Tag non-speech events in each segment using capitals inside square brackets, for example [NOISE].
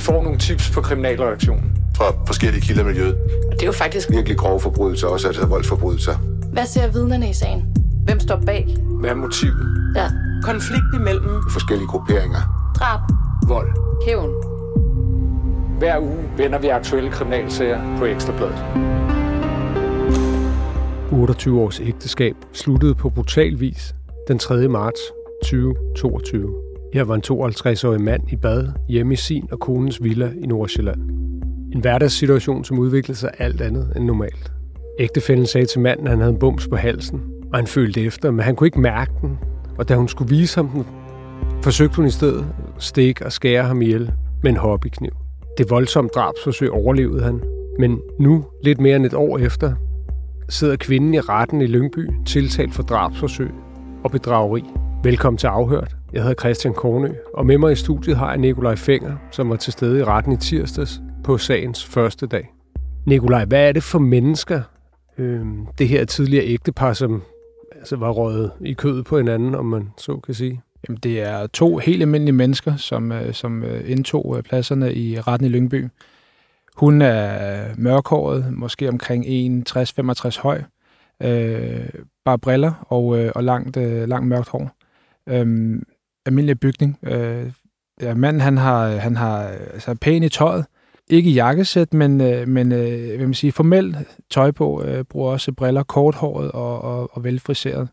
Vi får nogle tips på kriminalreaktionen. Fra forskellige kilder i miljøet. Og det er jo faktisk Virkelig grove forbrydelser, også altså voldsforbrydelser. Hvad ser vidnerne i sagen? Hvem står bag? Hvad er motivet? Ja. Konflikt imellem Forskellige grupperinger. Drab. Vold. Hævn. Hver uge vender vi aktuelle kriminalsager på Ekstrabladet. 28 års ægteskab sluttede på brutal vis den 3. marts 2022. Her var en 52-årig mand i bad hjemme i sin og konens villa i Nordsjælland. En hverdagssituation, som udviklede sig alt andet end normalt. Ægtefælden sagde til manden, at han havde en bums på halsen, og han følte efter, men han kunne ikke mærke den. Og da hun skulle vise ham den, forsøgte hun i stedet at stikke og skære ham ihjel med en hobbykniv. Det voldsomme drabsforsøg overlevede han, men nu, lidt mere end et år efter, sidder kvinden i retten i Lyngby, tiltalt for drabsforsøg og bedrageri. Velkommen til Afhørt. Jeg hedder Christian Kornø, og med mig i studiet har jeg Nikolaj Fenger, som var til stede i retten i tirsdags på sagens første dag. Nikolaj, hvad er det for mennesker, øh, det her tidligere ægtepar, som altså, var røget i kødet på hinanden, om man så kan sige? Jamen, det er to helt almindelige mennesker, som, øh, som øh, indtog øh, pladserne i retten i Lyngby. Hun er mørkhåret, måske omkring 1,60-65 høj, øh, bare briller og, øh, og langt, øh, langt mørkt hår. Øhm, almindelig bygning. Øh, ja, manden han har, han har øh, altså, pæn i tøjet. Ikke jakkesæt, men, øh, men øh, hvad man siger, formelt tøj på. Øh, bruger også briller, korthåret og, og, og velfriseret.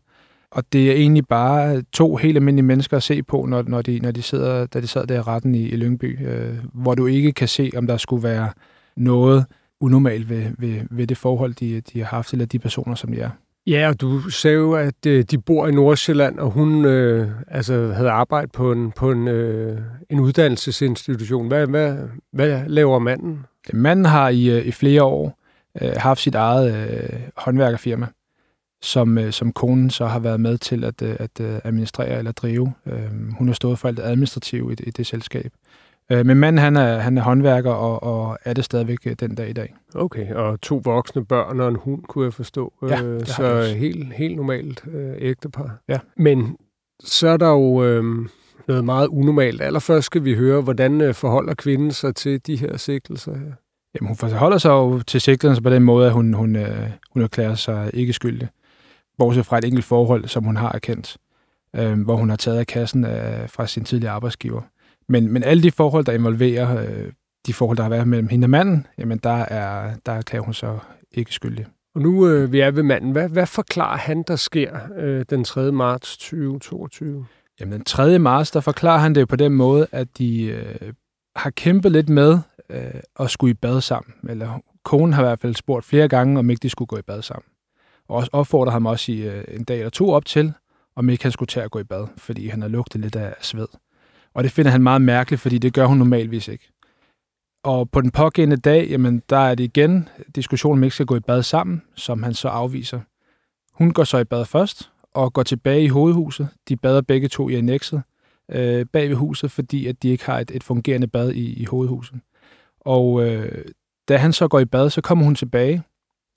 Og det er egentlig bare to helt almindelige mennesker at se på, når, når, de, når de sidder, da de sad der i retten i, i Lyngby, øh, hvor du ikke kan se, om der skulle være noget unormalt ved, ved, ved det forhold, de, de har haft, eller de personer, som de er. Ja, og du sagde jo, at øh, de bor i Nordsjælland, og hun øh, altså, havde arbejdet på en, på en, øh, en uddannelsesinstitution. Hvad, hvad, hvad laver manden? Manden har i, øh, i flere år øh, haft sit eget øh, håndværkerfirma, som, øh, som konen så har været med til at, øh, at øh, administrere eller drive. Øh, hun har stået for alt administrativt i, i det selskab. Øh, men manden, han er, han er håndværker og, og er det stadigvæk øh, den dag i dag. Okay, og to voksne børn og en hund, kunne jeg forstå. Ja, øh, så helt, helt normalt øh, ægtepar. Ja. Men så er der jo øh, noget meget unormalt. Allerførst skal vi høre, hvordan øh, forholder kvinden sig til de her sigtelser her? Jamen, hun forholder sig jo til sigtelsen på den måde, at hun, hun, øh, hun erklærer sig ikke skyldig. Bortset fra et enkelt forhold, som hun har erkendt, øh, hvor hun har taget af kassen af, fra sin tidligere arbejdsgiver. Men, men alle de forhold, der involverer øh, de forhold, der har været mellem hende og manden, jamen der, er, der erklærer hun så ikke skyldig. Og nu øh, vi er ved manden. Hvad, hvad forklarer han, der sker øh, den 3. marts 2022? Jamen den 3. marts, der forklarer han det på den måde, at de øh, har kæmpet lidt med øh, at skulle i bad sammen. Eller konen har i hvert fald spurgt flere gange, om ikke de skulle gå i bad sammen. Og også opfordrer ham også i øh, en dag eller to op til, om ikke han skulle tage at gå i bad, fordi han har lugtet lidt af sved. Og det finder han meget mærkeligt, fordi det gør hun normalvis ikke. Og på den pågældende dag, jamen, der er det igen diskussion om ikke skal gå i bad sammen, som han så afviser. Hun går så i bad først, og går tilbage i hovedhuset. De bader begge to i annexet øh, bag ved huset, fordi at de ikke har et, et fungerende bad i, i hovedhuset. Og øh, da han så går i bad, så kommer hun tilbage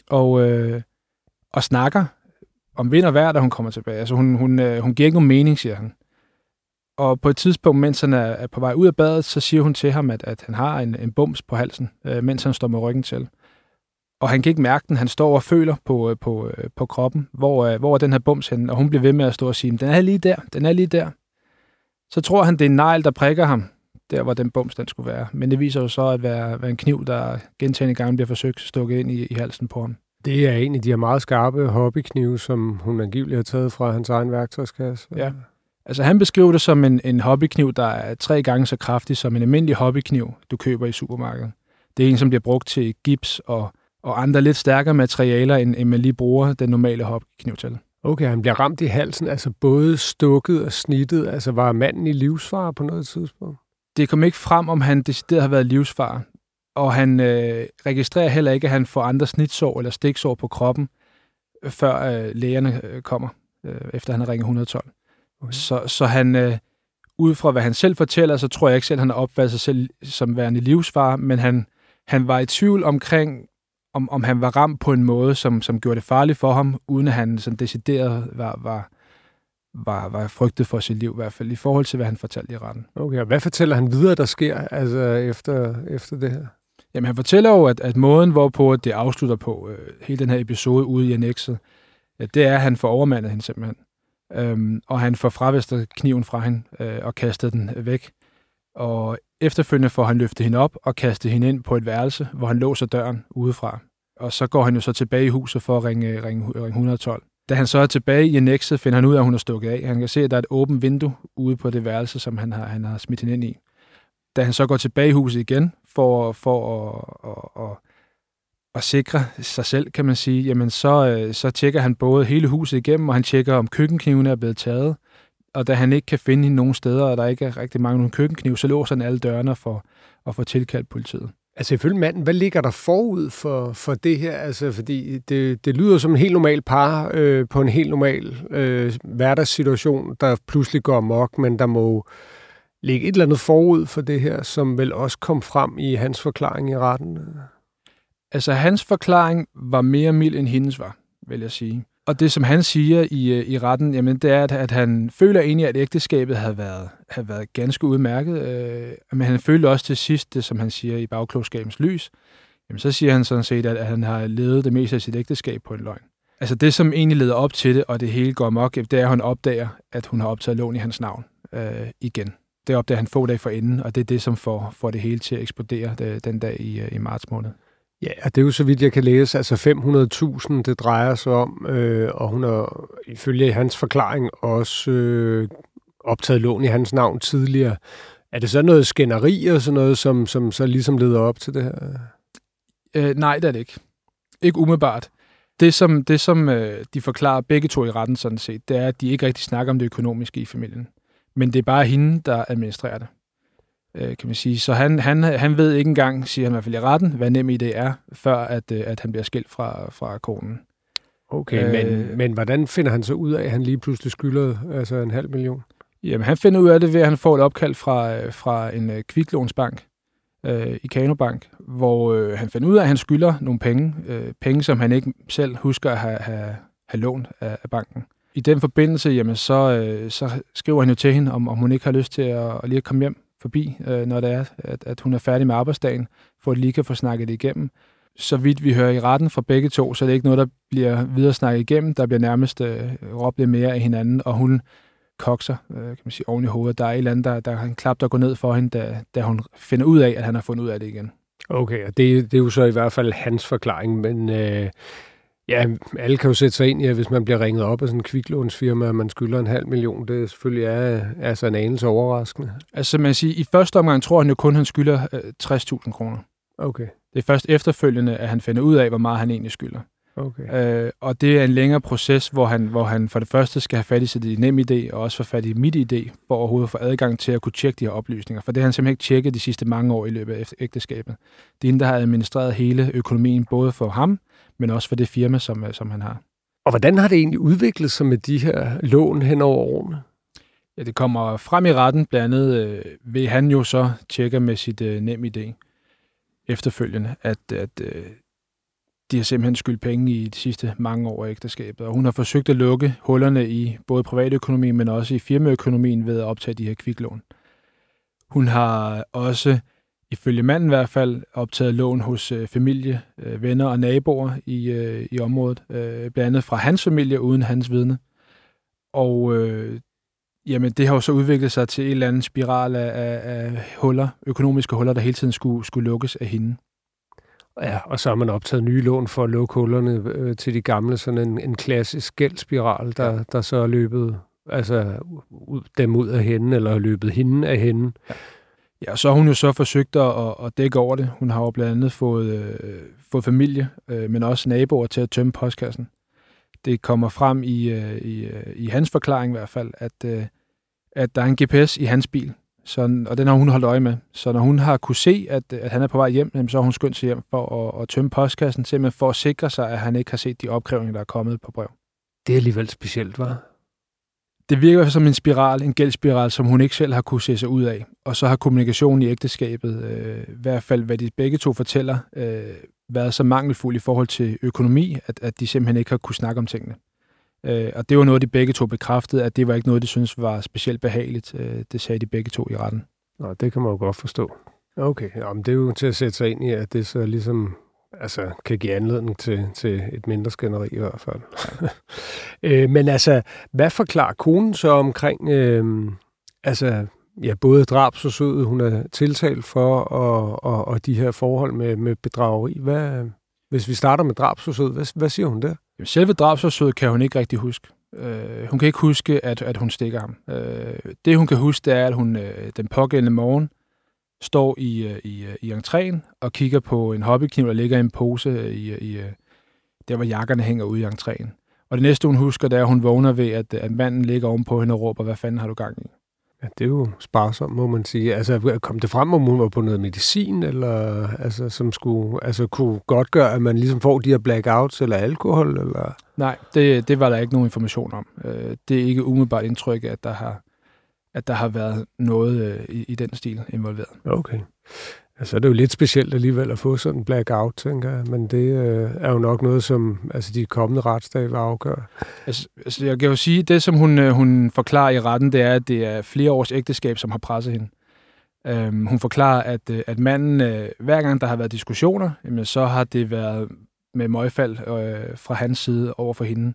og, øh, og snakker om vind og vejr, da hun kommer tilbage. Altså hun, hun, øh, hun giver ikke nogen mening, siger han. Og på et tidspunkt, mens han er, på vej ud af badet, så siger hun til ham, at, at han har en, en bums på halsen, øh, mens han står med ryggen til. Og han kan ikke mærke den. Han står og føler på, øh, på, øh, på kroppen, hvor, øh, hvor er den her bums henne. Og hun bliver ved med at stå og sige, den er lige der, den er lige der. Så tror han, det er en negl, der prikker ham, der hvor den bums den skulle være. Men det viser jo så at være, være en kniv, der gentagende gange bliver forsøgt stukket ind i, i halsen på ham. Det er en af de her meget skarpe hobbyknive, som hun angiveligt har taget fra hans egen værktøjskasse. Ja. Altså han beskriver det som en, en hobbykniv, der er tre gange så kraftig som en almindelig hobbykniv, du køber i supermarkedet. Det er en, som bliver brugt til gips og, og andre lidt stærkere materialer, end, end man lige bruger den normale hobbykniv til. Okay, han bliver ramt i halsen, altså både stukket og snittet. Altså var manden i livsfare på noget tidspunkt? Det kom ikke frem, om han decideret har været livsfar. Og han øh, registrerer heller ikke, at han får andre snitsår eller stiksår på kroppen, før øh, lægerne øh, kommer, øh, efter han har ringet 112. Okay. Så, så han, øh, ud fra hvad han selv fortæller, så tror jeg ikke selv, han har opfattet sig selv som værende livsfar, men han, han var i tvivl omkring, om, om han var ramt på en måde, som, som gjorde det farligt for ham, uden at han sådan decideret var, var, var, var frygtet for sit liv, i hvert fald i forhold til, hvad han fortalte i retten. Okay, og hvad fortæller han videre, der sker altså, efter, efter det her? Jamen, han fortæller jo, at, at måden, hvorpå det afslutter på, øh, hele den her episode ude i annexet, ja, det er, at han får overmandet hende simpelthen. Øhm, og han får fravæstet kniven fra hende øh, og kastet den væk. Og efterfølgende får han løftet hende op og kastet hende ind på et værelse, hvor han låser døren udefra. Og så går han jo så tilbage i huset for at ringe, ringe, ringe 112. Da han så er tilbage i annexet, finder han ud af, at hun er stukket af. Han kan se, at der er et åbent vindue ude på det værelse, som han har, han har smidt hende ind i. Da han så går tilbage i huset igen for, for at, at, at, at sikre sig selv, kan man sige, jamen så, øh, så tjekker han både hele huset igennem, og han tjekker, om køkkenknivene er blevet taget. Og da han ikke kan finde hende nogen steder, og der ikke er rigtig mange nogen køkkenknive, så låser han alle dørene for at få tilkaldt politiet. Altså ifølge manden, hvad ligger der forud for, for det her? Altså, fordi det, det lyder som en helt normal par øh, på en helt normal øh, hverdagssituation, der pludselig går amok, men der må ligge et eller andet forud for det her, som vel også kom frem i hans forklaring i retten. Altså hans forklaring var mere mild end hendes var, vil jeg sige. Og det, som han siger i, øh, i retten, jamen, det er, at, at han føler egentlig, at ægteskabet havde været, havde været ganske udmærket. Øh, men han følte også til sidst, det som han siger i bagklogskabens lys, jamen, så siger han sådan set, at, at han har levet det meste af sit ægteskab på en løgn. Altså det, som egentlig leder op til det, og det hele går mok, det er, at hun opdager, at hun har optaget lån i hans navn øh, igen. Det opdager han få dage forinden, og det er det, som får, får det hele til at eksplodere det, den dag i, øh, i marts måned. Ja, og det er jo så vidt jeg kan læse, altså 500.000 det drejer sig om, øh, og hun har ifølge hans forklaring også øh, optaget lån i hans navn tidligere. Er det så noget skænderi og sådan noget, som, som så ligesom leder op til det her? Øh, nej, det er det ikke. Ikke umiddelbart. Det, som, det, som øh, de forklarer begge to i retten sådan set, det er, at de ikke rigtig snakker om det økonomiske i familien. Men det er bare hende, der administrerer det øh, kan man sige. Så han, han, han ved ikke engang, siger han i hvert fald i retten, hvad nem det er, før at, øh, at han bliver skilt fra, fra konen. Okay, øh, men, men hvordan finder han så ud af, at han lige pludselig skylder altså en halv million? Jamen, han finder ud af det ved, at han får et opkald fra, øh, fra en øh, kviklånsbank, øh, i Kanobank, hvor øh, han finder ud af, at han skylder nogle penge, øh, penge, som han ikke selv husker at have, have, have lånt af, af banken. I den forbindelse, jamen, så, øh, så skriver han jo til hende, om, om hun ikke har lyst til at, at lige komme hjem forbi, øh, når det er, at, at hun er færdig med arbejdsdagen, for at lige kan få snakket det igennem. Så vidt vi hører i retten fra begge to, så er det ikke noget, der bliver videre snakket igennem. Der bliver nærmest øh, råbt lidt mere af hinanden, og hun kokser, øh, kan man sige, oven i hovedet. Der er et eller andet, der, der han klap, der går ned for hende, da, da hun finder ud af, at han har fundet ud af det igen. Okay, og det, det er jo så i hvert fald hans forklaring, men øh, Ja, alle kan jo sætte sig ind i, at hvis man bliver ringet op af sådan en kviklånsfirma, og man skylder en halv million, det selvfølgelig er altså en anelse overraskende. Altså man siger, i første omgang tror han jo kun, at han skylder øh, 60.000 kroner. Okay. Det er først efterfølgende, at han finder ud af, hvor meget han egentlig skylder. Okay. Øh, og det er en længere proces, hvor han, hvor han for det første skal have fat i sit nem idé, og også få fat i mit idé, for overhovedet at få adgang til at kunne tjekke de her oplysninger. For det har han simpelthen ikke tjekket de sidste mange år i løbet af ægteskabet. Det er hende, der har administreret hele økonomien, både for ham, men også for det firma, som, øh, som han har. Og hvordan har det egentlig udviklet sig med de her lån hen over årene? Ja, det kommer frem i retten, blandt andet øh, ved han jo så tjekker med sit øh, nem idé efterfølgende, at, at øh, de har simpelthen skyldt penge i de sidste mange år af ægteskabet. Og hun har forsøgt at lukke hullerne i både privatøkonomien, men også i firmaøkonomien ved at optage de her kviklån. Hun har også ifølge manden i hvert fald, optaget lån hos øh, familie, øh, venner og naboer i, øh, i området. Øh, blandt andet fra hans familie, uden hans vidne. Og øh, jamen, det har jo så udviklet sig til en eller anden spiral af, af, af huller, økonomiske huller, der hele tiden skulle, skulle lukkes af hende. Ja, og så har man optaget nye lån for at lukke hullerne øh, til de gamle, sådan en, en klassisk gældspiral, der, ja. der så er løbet altså, ud, dem ud af hende, eller løbet hende af hende. Ja. Ja, så har hun jo så forsøgt at, at dække over det. Hun har jo blandt andet fået, øh, fået familie, øh, men også naboer til at tømme postkassen. Det kommer frem i, øh, i, øh, i hans forklaring i hvert fald, at, øh, at der er en GPS i hans bil, så, og den har hun holdt øje med. Så når hun har kunne se, at, at han er på vej hjem, så har hun skyndt sig hjem for at, at tømme postkassen, simpelthen for at sikre sig, at han ikke har set de opkrævninger, der er kommet på brev. Det er alligevel specielt, var det virker som en spiral, en gældsspiral, som hun ikke selv har kunne se sig ud af. Og så har kommunikationen i ægteskabet, øh, i hvert fald hvad de begge to fortæller, øh, været så mangelfuld i forhold til økonomi, at, at de simpelthen ikke har kunne snakke om tingene. Øh, og det var noget, de begge to bekræftede, at det var ikke noget, de synes var specielt behageligt. Øh, det sagde de begge to i retten. Nå, det kan man jo godt forstå. Okay, jamen, det er jo til at sætte sig ind i, at det så ligesom altså, kan give anledning til, til et mindre skænderi i hvert fald. [LAUGHS] øh, men altså, hvad forklarer konen så omkring, øh, altså, ja, både drabsforsøget, hun er tiltalt for, og, og, og de her forhold med, med bedrageri. Hvad, hvis vi starter med drabsforsøget, hvad, hvad siger hun der? Selve drabsforsøget kan hun ikke rigtig huske. Øh, hun kan ikke huske, at, at hun stikker ham. Øh, det, hun kan huske, det er, at hun øh, den pågældende morgen står i, øh, i, øh, i entréen og kigger på en hobbykniv, der ligger i en pose i, i, øh, der, hvor jakkerne hænger ude i entréen. Og det næste, hun husker, det er, at hun vågner ved, at, at manden ligger ovenpå hende og råber, hvad fanden har du gang i? Ja, det er jo sparsomt, må man sige. Altså, kom det frem, om hun var på noget medicin, eller altså, som skulle, altså, kunne godt gøre, at man ligesom får de her blackouts eller alkohol? Eller? Nej, det, det var der ikke nogen information om. Det er ikke umiddelbart indtryk, at der har, at der har været noget øh, i, i den stil involveret. Okay. Altså, det er jo lidt specielt alligevel at få sådan en blackout, tænker jeg, men det øh, er jo nok noget, som altså, de kommende retsdage vil afgøre. Altså, altså, jeg kan jo sige, det som hun, øh, hun forklarer i retten, det er, at det er flere års ægteskab, som har presset hende. Øhm, hun forklarer, at, øh, at manden, øh, hver gang der har været diskussioner, jamen, så har det været med møgfald øh, fra hans side over for hende.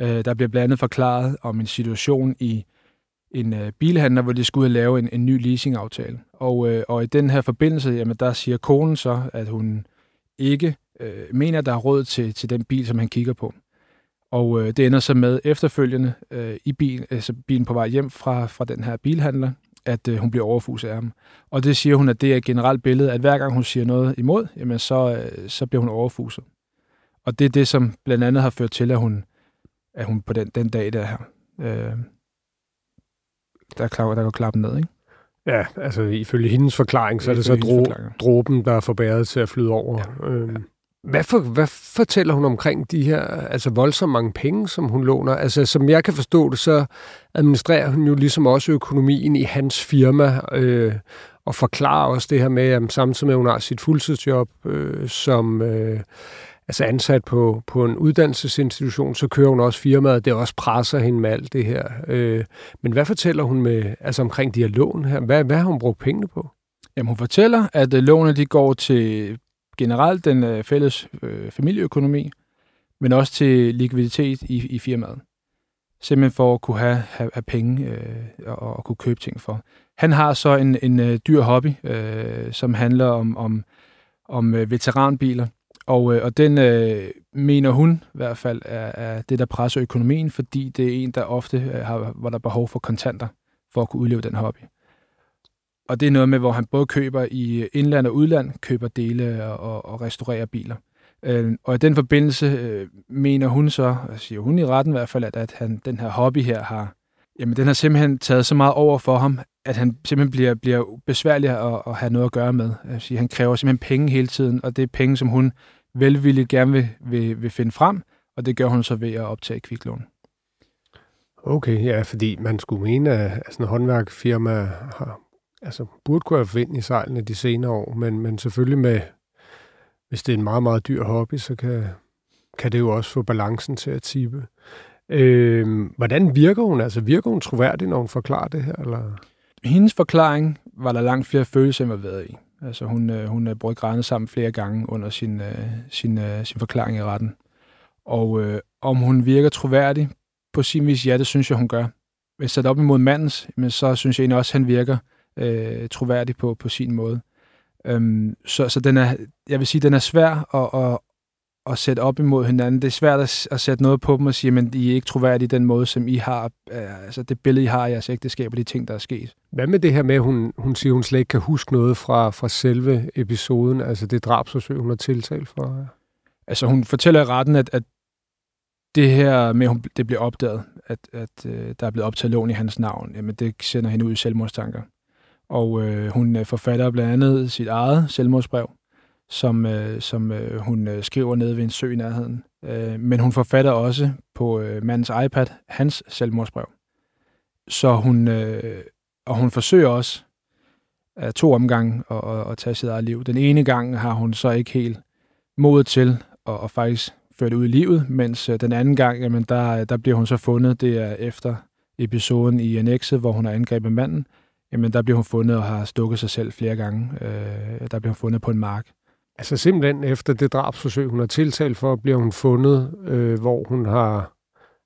Øh, der bliver blandt andet forklaret om en situation i en øh, bilhandler, hvor de skulle ud og lave en, en ny leasingaftale. Og, øh, og i den her forbindelse, jamen, der siger konen så, at hun ikke øh, mener, at der er råd til, til den bil, som han kigger på. Og øh, det ender så med efterfølgende øh, i bil, altså bilen på vej hjem fra, fra den her bilhandler, at øh, hun bliver overfuset af ham. Og det siger hun, at det er et generelt billede, at hver gang hun siger noget imod, jamen så, øh, så bliver hun overfuset. Og det er det, som blandt andet har ført til, at hun, at hun på den, den dag der her, øh, der, klar, der går klappen ned, ikke? Ja, altså ifølge hendes forklaring, så er det så dro, dråben, der er forbæret til at flyde over. Ja. Øhm, ja. Hvad, for, hvad fortæller hun omkring de her altså voldsomt mange penge, som hun låner? Altså, som jeg kan forstå det, så administrerer hun jo ligesom også økonomien i hans firma, øh, og forklarer også det her med, at samtidig med, at hun har sit fuldtidsjob øh, som... Øh, altså ansat på, på en uddannelsesinstitution, så kører hun også firmaet, det også presser hende med alt det her. Øh, men hvad fortæller hun med, altså omkring de her lån her? Hvad, hvad har hun brugt pengene på? Jamen hun fortæller, at øh, lånene de går til generelt den øh, fælles øh, familieøkonomi, men også til likviditet i, i firmaet. Simpelthen for at kunne have, have, have penge øh, og, og kunne købe ting for. Han har så en, en øh, dyr hobby, øh, som handler om, om, om øh, veteranbiler, og, øh, og den øh, mener hun i hvert fald er, er det, der presser økonomien, fordi det er en, der ofte øh, har, hvor der er behov for kontanter for at kunne udleve den hobby. Og det er noget med, hvor han både køber i øh, indland og udland, køber dele og, og restaurerer biler. Øh, og i den forbindelse øh, mener hun så, siger hun i retten i hvert fald, at, at han, den her hobby her har, jamen den har simpelthen taget så meget over for ham, at han simpelthen bliver, bliver besværlig at, at have noget at gøre med. Altså, han kræver simpelthen penge hele tiden, og det er penge, som hun velvilligt gerne vil, vil, vil finde frem, og det gør hun så ved at optage kviklån. Okay, ja, fordi man skulle mene, at sådan en håndværkfirma har, altså, burde kunne have vind i sejlene de senere år, men, men selvfølgelig med, hvis det er en meget, meget dyr hobby, så kan, kan det jo også få balancen til at tippe. Øh, hvordan virker hun? Altså virker hun troværdig, når hun forklarer det her? Eller? Hendes forklaring var der langt flere følelser involveret i. Altså hun, øh, hun øh, brød grædende sammen flere gange under sin, øh, sin, øh, sin forklaring i retten. Og øh, om hun virker troværdig på sin vis, ja, det synes jeg, hun gør. Hvis sat op imod mandens, men så synes jeg egentlig også, at han virker øh, troværdig på, på sin måde. Øhm, så så den er, jeg vil sige, den er svær at, at, at sætte op imod hinanden. Det er svært at, at sætte noget på dem og sige, men I er ikke troværdige den måde, som I har, altså det billede, I har i jeres ægteskab og de ting, der er sket. Hvad med det her med, at hun, hun siger, at hun slet ikke kan huske noget fra, fra selve episoden, altså det drabsforsøg, hun har tiltalt for? Altså hun fortæller i retten, at, at det her med, at det bliver opdaget, at, at øh, der er blevet optaget lån i hans navn, jamen det sender hende ud i selvmordstanker. Og øh, hun forfatter blandt andet sit eget selvmordsbrev, som, øh, som øh, hun øh, skriver nede ved en sø i nærheden. Øh, men hun forfatter også på øh, mandens iPad hans selvmordsbrev. Så hun, øh, og hun forsøger også af to omgange at, at, at tage sit eget liv. Den ene gang har hun så ikke helt modet til at, at faktisk det ud i livet, mens øh, den anden gang, jamen der, der bliver hun så fundet, det er efter episoden i annexet, hvor hun har angrebet manden, jamen der bliver hun fundet og har stukket sig selv flere gange. Øh, der bliver hun fundet på en mark. Altså simpelthen efter det drabsforsøg, hun har tiltalt for, bliver hun fundet, øh, hvor hun har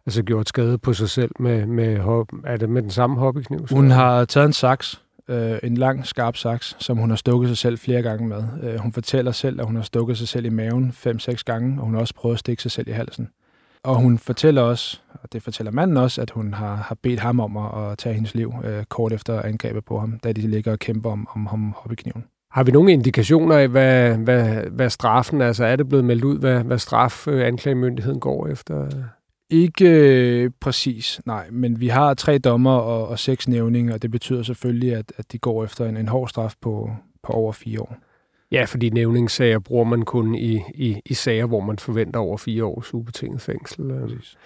altså gjort skade på sig selv med, med, er det med den samme hobbykniv? Hun har taget en saks, øh, en lang, skarp saks, som hun har stukket sig selv flere gange med. Øh, hun fortæller selv, at hun har stukket sig selv i maven fem-seks gange, og hun har også prøvet at stikke sig selv i halsen. Og hun fortæller også, og det fortæller manden også, at hun har, har bedt ham om at, at tage hendes liv øh, kort efter angrebet på ham, da de ligger og kæmper om, om, om hobbykniven. Har vi nogle indikationer af, hvad, hvad, hvad straffen er? Altså er det blevet meldt ud, hvad, hvad straf øh, anklagemyndigheden går efter? Ikke øh, præcis, nej. Men vi har tre dommer og, og seks nævninger, og det betyder selvfølgelig, at, at de går efter en, en hård straf på, på over fire år. Ja, fordi nævningssager bruger man kun i, i, i sager, hvor man forventer over fire års ubetinget fængsel. Præcis.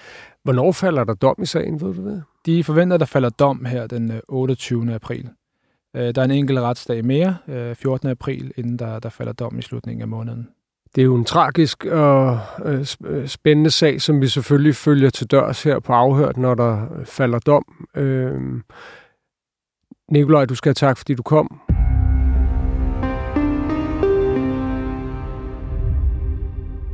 Hvornår falder der dom i sagen, ved du det? De forventer, at der falder dom her den 28. Øh, april. Øh, der er en enkelt retsdag mere, øh, 14. April, inden der, der falder dom i slutningen af måneden. Det er jo en tragisk og øh, øh, spændende sag, som vi selvfølgelig følger til dørs her på afhørt, når der falder dom. Nikolaj, du skal have tak, fordi du kom.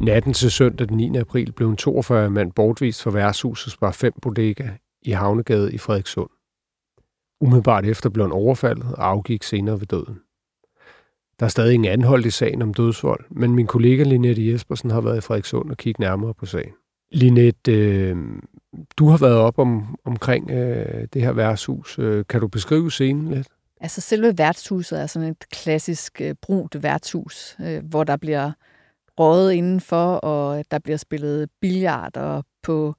Natten til søndag den 9. april blev en 42 mand bortvist fra værtshusets Bar 5 Bodega i Havnegade i Frederikssund. Umiddelbart efter blev han overfaldet og afgik senere ved døden. Der er stadig ingen anholdt i sagen om dødsvold, men min kollega Linette Jespersen har været i Frederikssund og kigget nærmere på sagen. Linette, øh, du har været op om, omkring øh, det her værtshus. Øh, kan du beskrive scenen lidt? Altså selve værtshuset er sådan et klassisk øh, brunt værtshus, øh, hvor der bliver røget indenfor, og der bliver spillet billard, og på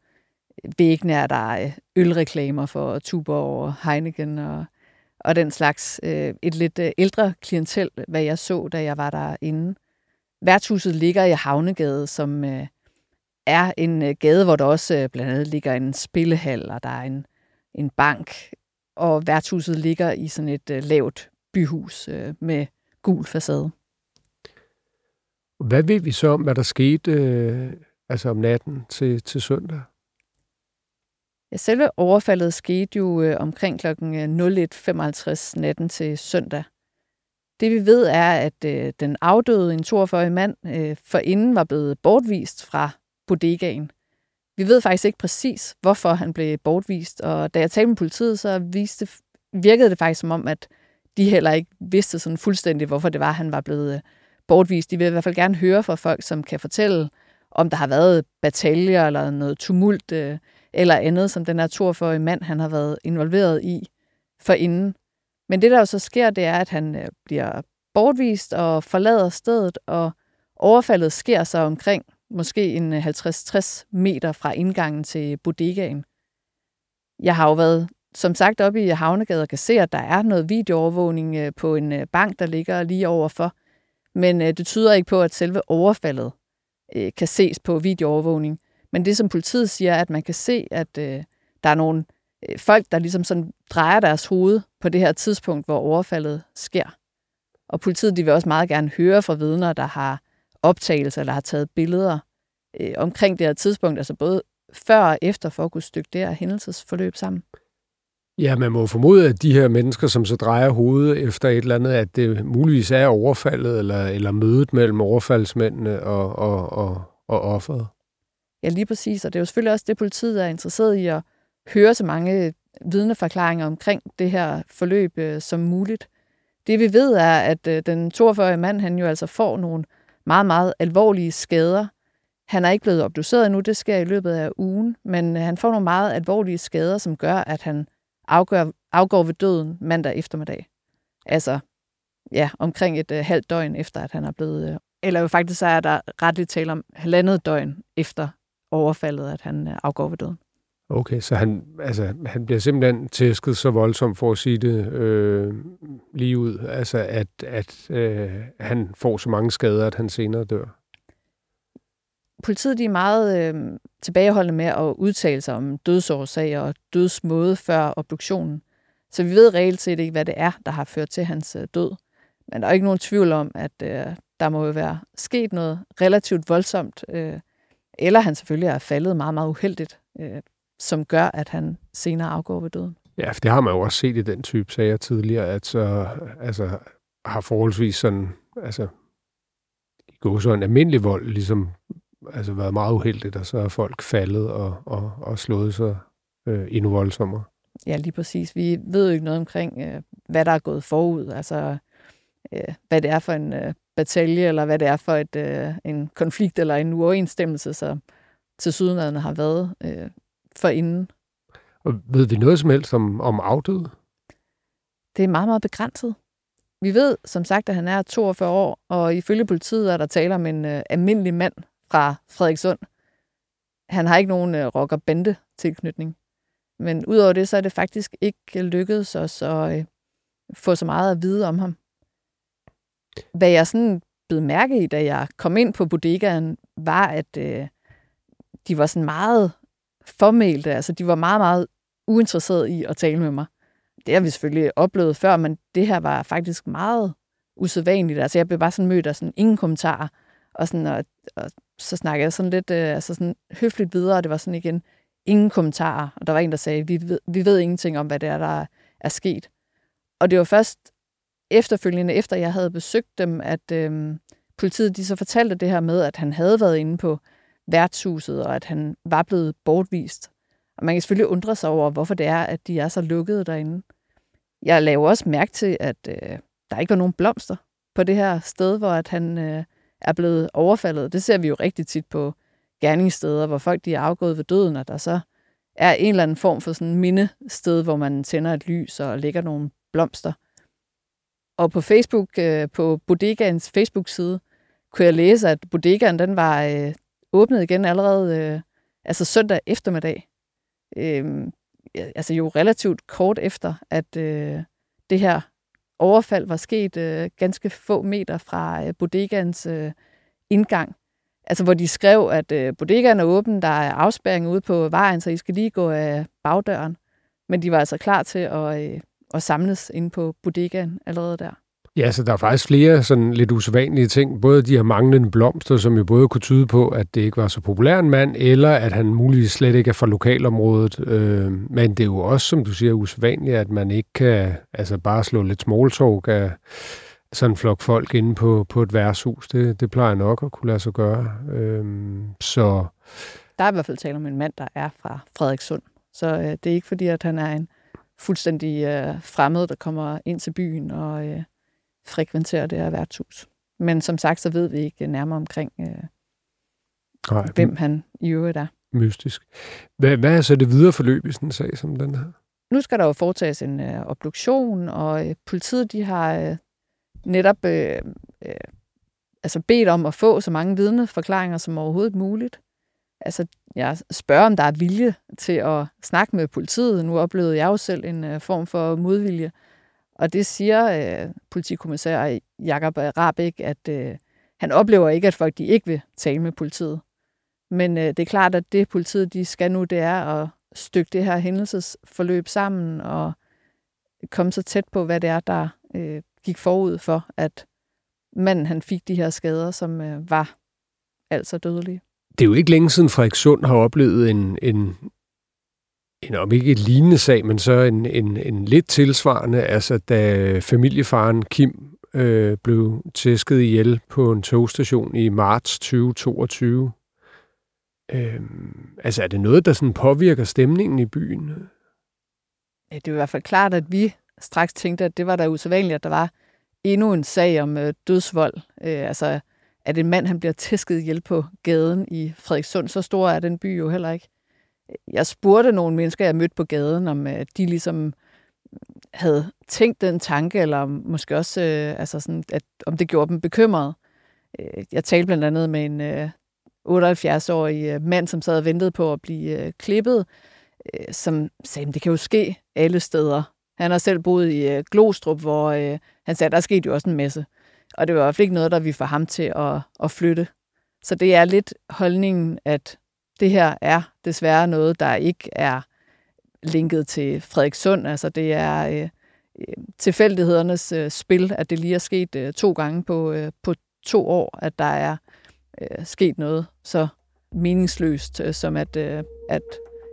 væggene er der øh, ølreklamer for Tuborg og Heineken og, og den slags. Øh, et lidt øh, ældre klientel, hvad jeg så, da jeg var derinde. Værtshuset ligger i Havnegade, som øh, er en gade, hvor der også blandt andet ligger en spillehal, og der er en, en bank, og værtshuset ligger i sådan et lavt byhus med gul facade. Hvad ved vi så om, hvad der skete øh, altså om natten til, til søndag? Ja, selve overfaldet skete jo øh, omkring kl. 01.55 øh, natten til søndag. Det vi ved er, at øh, den afdøde, en 42-årig mand, øh, forinden var blevet bortvist fra bodegaen. Vi ved faktisk ikke præcis, hvorfor han blev bortvist, og da jeg talte med politiet, så viste, virkede det faktisk som om, at de heller ikke vidste sådan fuldstændig, hvorfor det var, han var blevet øh, bortvist. De vil i hvert fald gerne høre fra folk, som kan fortælle, om der har været bataljer eller noget tumult øh, eller andet, som den her 42 mand han har været involveret i for inden. Men det, der jo så sker, det er, at han øh, bliver bortvist og forlader stedet, og overfaldet sker så omkring måske en øh, 50-60 meter fra indgangen til bodegaen. Jeg har jo været, som sagt, oppe i Havnegade og kan se, at der er noget videoovervågning øh, på en bank, der ligger lige overfor. Men det tyder ikke på, at selve overfaldet kan ses på videoovervågning. Men det, som politiet siger, er, at man kan se, at øh, der er nogle øh, folk, der ligesom sådan drejer deres hoved på det her tidspunkt, hvor overfaldet sker. Og politiet de vil også meget gerne høre fra vidner, der har optagelser eller har taget billeder øh, omkring det her tidspunkt, altså både før og efter, for at kunne stykke det her hændelsesforløb sammen. Ja, man må formode, at de her mennesker, som så drejer hovedet efter et eller andet, at det muligvis er overfaldet eller, eller mødet mellem overfaldsmændene og, og, og, og offeret. Ja, lige præcis. Og det er jo selvfølgelig også det, politiet er interesseret i at høre så mange vidneforklaringer omkring det her forløb øh, som muligt. Det vi ved er, at øh, den 42-årige mand, han jo altså får nogle meget, meget alvorlige skader. Han er ikke blevet obduceret endnu, det sker i løbet af ugen, men øh, han får nogle meget alvorlige skader, som gør, at han afgør, afgår ved døden mandag eftermiddag. Altså, ja, omkring et øh, halvt døgn efter, at han er blevet... Øh, eller jo faktisk så er der retligt tale om halvandet døgn efter overfaldet, at han uh, afgår ved døden. Okay, så han, altså, han bliver simpelthen tæsket så voldsomt, for at sige det øh, lige ud, altså at, at øh, han får så mange skader, at han senere dør politiet de er meget øh, tilbageholdende med at udtale sig om dødsårsager og dødsmåde før obduktionen. Så vi ved reelt set ikke, hvad det er, der har ført til hans øh, død. Men der er ikke nogen tvivl om, at øh, der må jo være sket noget relativt voldsomt, øh, eller han selvfølgelig er faldet meget, meget uheldigt, øh, som gør, at han senere afgår ved døden. Ja, for det har man jo også set i den type sager tidligere, at så altså, har forholdsvis sådan, altså, i går så en almindelig vold, ligesom altså været meget uheldigt, og så er folk faldet og, og, og slået sig øh, endnu voldsommere. Ja, lige præcis. Vi ved jo ikke noget omkring, øh, hvad der er gået forud, altså øh, hvad det er for en øh, batalje, eller hvad det er for et, øh, en konflikt eller en uoverensstemmelse, som til sydenlandet har været øh, for inden. Og ved vi noget som helst om, om afdøde? Det er meget, meget begrænset. Vi ved som sagt, at han er 42 år, og ifølge politiet er der tale om en øh, almindelig mand fra Frederikssund. Han har ikke nogen øh, rocker-bande tilknytning. Men udover det, så er det faktisk ikke lykkedes os at øh, få så meget at vide om ham. Hvad jeg sådan blev mærke i, da jeg kom ind på bodegaen, var, at øh, de var sådan meget formelte. Altså, de var meget, meget uinteresserede i at tale med mig. Det har vi selvfølgelig oplevet før, men det her var faktisk meget usædvanligt. Altså, jeg blev bare sådan mødt af sådan ingen kommentarer, og, sådan, og, og så snakkede jeg sådan lidt øh, altså sådan høfligt videre, og det var sådan igen ingen kommentarer. Og der var en, der sagde, vi ved, vi ved ingenting om, hvad det er, der er sket. Og det var først efterfølgende, efter jeg havde besøgt dem, at øh, politiet de så fortalte det her med, at han havde været inde på værtshuset, og at han var blevet bortvist. Og man kan selvfølgelig undre sig over, hvorfor det er, at de er så lukkede derinde. Jeg laver også mærke til, at øh, der ikke var nogen blomster på det her sted, hvor at han øh, er blevet overfaldet. Det ser vi jo rigtig tit på gerningssteder, hvor folk de er afgået ved døden, og der så er en eller anden form for sådan mindested, hvor man tænder et lys og lægger nogle blomster. Og på Facebook, øh, på Bodegaens Facebook-side, kunne jeg læse, at bodegaen den var øh, åbnet igen allerede øh, altså søndag eftermiddag. Øh, altså jo relativt kort efter, at øh, det her overfald var sket øh, ganske få meter fra øh, bodegaens øh, indgang. Altså hvor de skrev, at øh, bodegaen er åben, der er afspærring ude på vejen, så I skal lige gå af bagdøren. Men de var altså klar til at, øh, at samles inde på bodegaen allerede der. Ja, så der er faktisk flere sådan lidt usædvanlige ting. Både de her manglende blomster, som jo både kunne tyde på, at det ikke var så populær en mand, eller at han muligvis slet ikke er fra lokalområdet. Øh, men det er jo også, som du siger, usædvanligt, at man ikke kan altså bare slå lidt small talk af sådan en flok folk inde på, på et værtshus. Det, det plejer nok at kunne lade sig gøre. Øh, så... Der er i hvert fald tale om en mand, der er fra Frederikssund. Så øh, det er ikke fordi, at han er en fuldstændig øh, fremmed, der kommer ind til byen og... Øh, frekventerer det her værtshus. Men som sagt, så ved vi ikke nærmere omkring, øh, Nej, hvem han i øvrigt er. Mystisk. Hvad, hvad er så det videre forløb i sådan en sag som den her? Nu skal der jo foretages en øh, obduktion, og øh, politiet de har øh, netop øh, øh, altså bedt om at få så mange vidneforklaringer som overhovedet muligt. Altså, ja, spørge, om der er vilje til at snakke med politiet. Nu oplevede jeg jo selv en øh, form for modvilje. Og det siger øh, politikommissær Jakob Rabeck, at øh, han oplever ikke, at folk de ikke vil tale med politiet. Men øh, det er klart, at det politiet de skal nu, det er at stykke det her hændelsesforløb sammen og komme så tæt på, hvad det er, der øh, gik forud for, at manden han fik de her skader, som øh, var altså dødelige. Det er jo ikke længe siden Frederikssund har oplevet en, en en, om ikke et lignende sag, men så en, en, en lidt tilsvarende, altså da familiefaren Kim øh, blev tæsket ihjel på en togstation i marts 2022. Øh, altså er det noget, der sådan påvirker stemningen i byen? Ja, det er i hvert fald klart, at vi straks tænkte, at det var da usædvanligt, at der var endnu en sag om øh, dødsvold. Øh, altså, at en mand han bliver tæsket ihjel på gaden i Frederikssund. Så stor er den by jo heller ikke jeg spurgte nogle mennesker, jeg mødte på gaden, om øh, de ligesom mm, havde tænkt den tanke, eller måske også, øh, altså sådan, at, om det gjorde dem bekymrede. Øh, jeg talte blandt andet med en øh, 78-årig øh, mand, som sad og ventede på at blive øh, klippet, øh, som sagde, det kan jo ske alle steder. Han har selv boet i øh, Glostrup, hvor øh, han sagde, der skete jo også en masse. Og det var i hvert fald ikke noget, der vi får ham til at, at flytte. Så det er lidt holdningen, at det her er desværre noget, der ikke er linket til Frederikssund. Altså det er øh, øh, tilfældighedernes øh, spil, at det lige er sket øh, to gange på, øh, på to år, at der er øh, sket noget så meningsløst, øh, som at, øh, at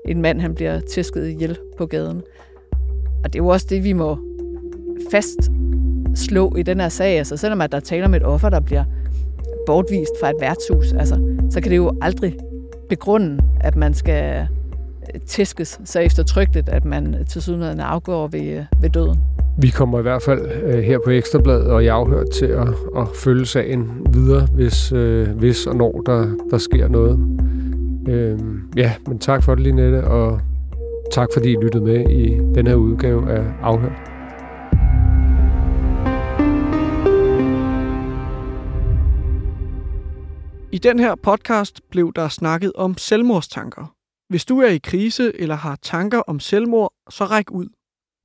en mand han bliver tæsket ihjel på gaden. Og det er jo også det, vi må fast slå i den her sag. Altså, selvom at der taler om et offer, der bliver bortvist fra et værtshus, altså, så kan det jo aldrig begrunde, at man skal øh, tæskes så eftertrykkeligt, at man til sydenheden afgår ved, øh, ved døden. Vi kommer i hvert fald øh, her på Ekstrabladet og i afhørt til at, at følge sagen videre, hvis, øh, hvis og når der, der sker noget. Øh, ja, men tak for det, Linette, og tak fordi I lyttede med i den her udgave af Afhørt. I den her podcast blev der snakket om selvmordstanker. Hvis du er i krise eller har tanker om selvmord, så ræk ud.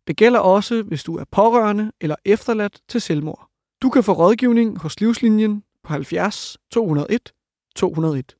Det gælder også, hvis du er pårørende eller efterladt til selvmord. Du kan få rådgivning hos Livslinjen på 70 201 201.